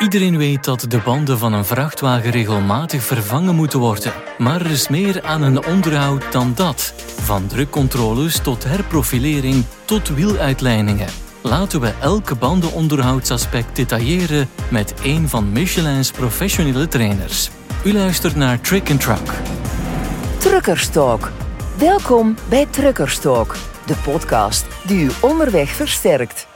Iedereen weet dat de banden van een vrachtwagen regelmatig vervangen moeten worden. Maar er is meer aan een onderhoud dan dat. Van drukcontroles tot herprofilering tot wieluitlijningen. Laten we elke bandenonderhoudsaspect detailleren met een van Michelin's professionele trainers. U luistert naar Trick and Truck. Truckerstalk. Welkom bij Truckerstalk, de podcast die u onderweg versterkt.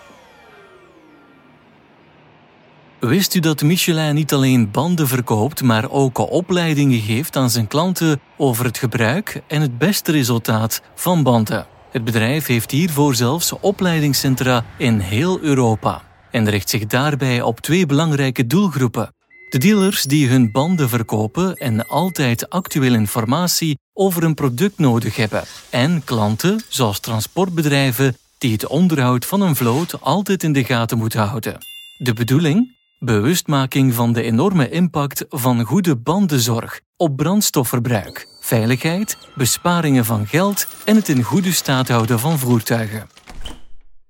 Wist u dat Michelin niet alleen banden verkoopt, maar ook opleidingen geeft aan zijn klanten over het gebruik en het beste resultaat van banden? Het bedrijf heeft hiervoor zelfs opleidingscentra in heel Europa en richt zich daarbij op twee belangrijke doelgroepen. De dealers die hun banden verkopen en altijd actuele informatie over een product nodig hebben, en klanten zoals transportbedrijven die het onderhoud van een vloot altijd in de gaten moeten houden. De bedoeling? Bewustmaking van de enorme impact van goede bandenzorg op brandstofverbruik, veiligheid, besparingen van geld en het in goede staat houden van voertuigen.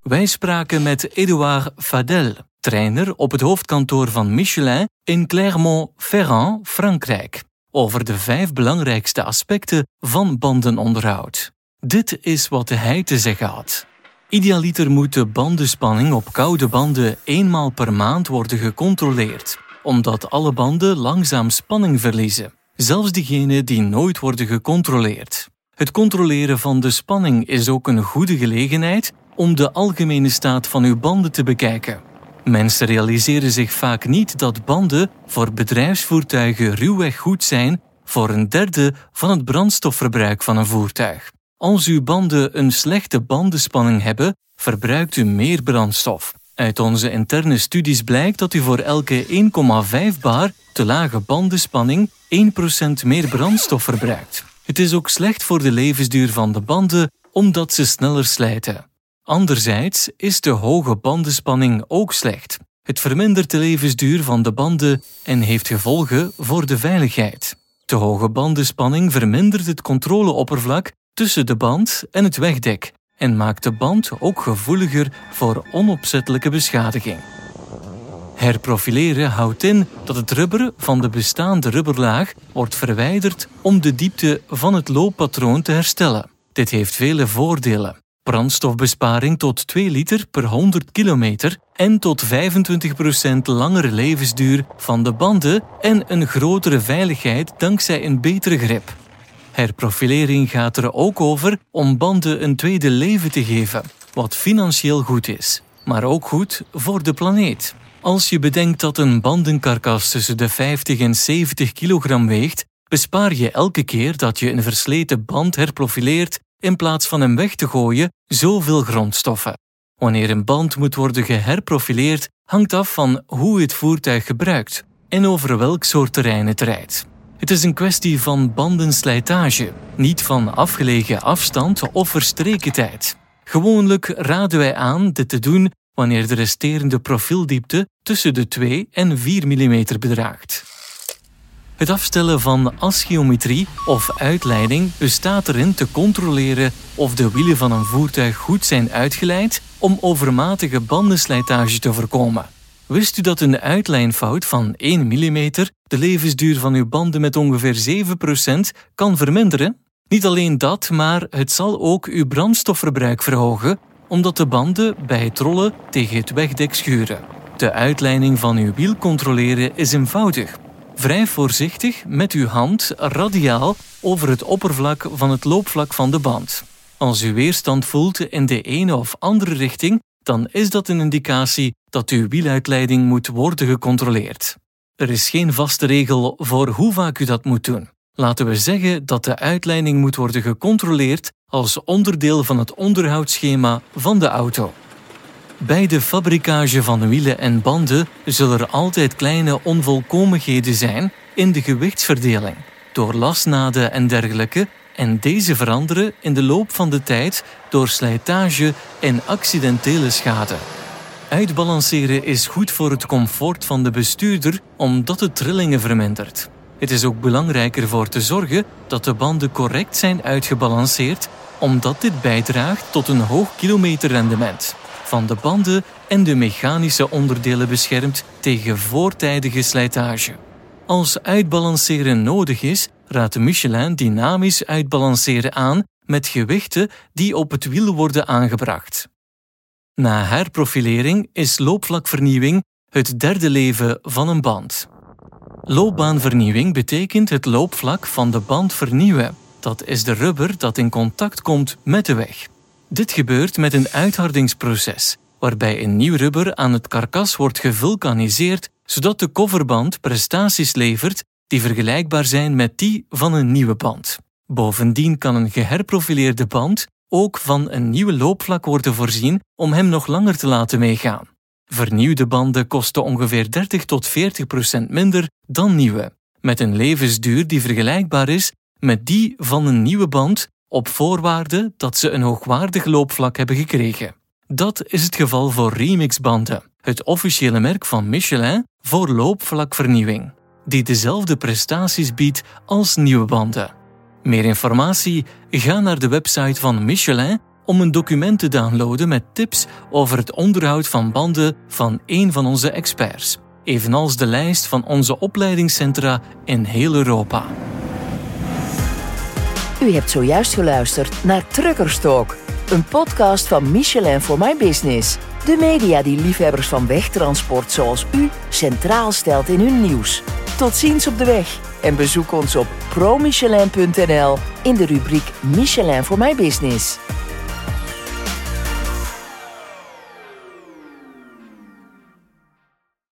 Wij spraken met Edouard Fadel, trainer op het hoofdkantoor van Michelin in Clermont-Ferrand, Frankrijk, over de vijf belangrijkste aspecten van bandenonderhoud. Dit is wat hij te zeggen had. Idealiter moet de bandenspanning op koude banden eenmaal per maand worden gecontroleerd, omdat alle banden langzaam spanning verliezen, zelfs diegenen die nooit worden gecontroleerd. Het controleren van de spanning is ook een goede gelegenheid om de algemene staat van uw banden te bekijken. Mensen realiseren zich vaak niet dat banden voor bedrijfsvoertuigen ruwweg goed zijn voor een derde van het brandstofverbruik van een voertuig. Als uw banden een slechte bandenspanning hebben, verbruikt u meer brandstof. Uit onze interne studies blijkt dat u voor elke 1,5 bar te lage bandenspanning 1% meer brandstof verbruikt. Het is ook slecht voor de levensduur van de banden omdat ze sneller slijten. Anderzijds is de hoge bandenspanning ook slecht. Het vermindert de levensduur van de banden en heeft gevolgen voor de veiligheid. Te hoge bandenspanning vermindert het controleoppervlak tussen de band en het wegdek en maakt de band ook gevoeliger voor onopzettelijke beschadiging. Herprofileren houdt in dat het rubber van de bestaande rubberlaag wordt verwijderd om de diepte van het looppatroon te herstellen. Dit heeft vele voordelen. Brandstofbesparing tot 2 liter per 100 kilometer en tot 25% langere levensduur van de banden en een grotere veiligheid dankzij een betere grip. Herprofilering gaat er ook over om banden een tweede leven te geven, wat financieel goed is, maar ook goed voor de planeet. Als je bedenkt dat een bandenkarkas tussen de 50 en 70 kilogram weegt, bespaar je elke keer dat je een versleten band herprofileert in plaats van hem weg te gooien zoveel grondstoffen. Wanneer een band moet worden geherprofileerd, hangt af van hoe het voertuig gebruikt en over welk soort terrein het rijdt. Het is een kwestie van bandenslijtage, niet van afgelegen afstand of verstreken tijd. Gewoonlijk raden wij aan dit te doen wanneer de resterende profieldiepte tussen de 2 en 4 mm bedraagt. Het afstellen van asgeometrie of uitleiding bestaat erin te controleren of de wielen van een voertuig goed zijn uitgeleid om overmatige bandenslijtage te voorkomen. Wist u dat een uitlijnfout van 1 mm de levensduur van uw banden met ongeveer 7% kan verminderen? Niet alleen dat, maar het zal ook uw brandstofverbruik verhogen, omdat de banden bij het rollen tegen het wegdek schuren. De uitleiding van uw wiel controleren is eenvoudig. Vrij voorzichtig met uw hand radiaal over het oppervlak van het loopvlak van de band. Als u weerstand voelt in de ene of andere richting, dan is dat een indicatie dat uw wieluitleiding moet worden gecontroleerd. Er is geen vaste regel voor hoe vaak u dat moet doen. Laten we zeggen dat de uitleiding moet worden gecontroleerd als onderdeel van het onderhoudsschema van de auto. Bij de fabrikage van wielen en banden zullen er altijd kleine onvolkomenheden zijn in de gewichtsverdeling, door lasnaden en dergelijke, en deze veranderen in de loop van de tijd door slijtage en accidentele schade. Uitbalanceren is goed voor het comfort van de bestuurder omdat het trillingen vermindert. Het is ook belangrijk ervoor te zorgen dat de banden correct zijn uitgebalanceerd, omdat dit bijdraagt tot een hoog kilometerrendement. van de banden en de mechanische onderdelen beschermt tegen voortijdige slijtage. Als uitbalanceren nodig is, raadt Michelin dynamisch uitbalanceren aan met gewichten die op het wiel worden aangebracht. Na herprofilering is loopvlakvernieuwing het derde leven van een band. Loopbaanvernieuwing betekent het loopvlak van de band vernieuwen. Dat is de rubber dat in contact komt met de weg. Dit gebeurt met een uithardingsproces, waarbij een nieuw rubber aan het karkas wordt gevulkaniseerd, zodat de coverband prestaties levert die vergelijkbaar zijn met die van een nieuwe band. Bovendien kan een geherprofileerde band ook van een nieuwe loopvlak worden voorzien om hem nog langer te laten meegaan. Vernieuwde banden kosten ongeveer 30 tot 40 procent minder dan nieuwe, met een levensduur die vergelijkbaar is met die van een nieuwe band op voorwaarde dat ze een hoogwaardig loopvlak hebben gekregen. Dat is het geval voor Remix-banden, het officiële merk van Michelin voor loopvlakvernieuwing, die dezelfde prestaties biedt als nieuwe banden. Meer informatie? Ga naar de website van Michelin om een document te downloaden met tips over het onderhoud van banden van een van onze experts, evenals de lijst van onze opleidingscentra in heel Europa. U hebt zojuist geluisterd naar Truckerstalk, een podcast van Michelin for My Business. De media die liefhebbers van wegtransport zoals u centraal stelt in hun nieuws. Tot ziens op de weg en bezoek ons op promichelin.nl in de rubriek Michelin for My Business.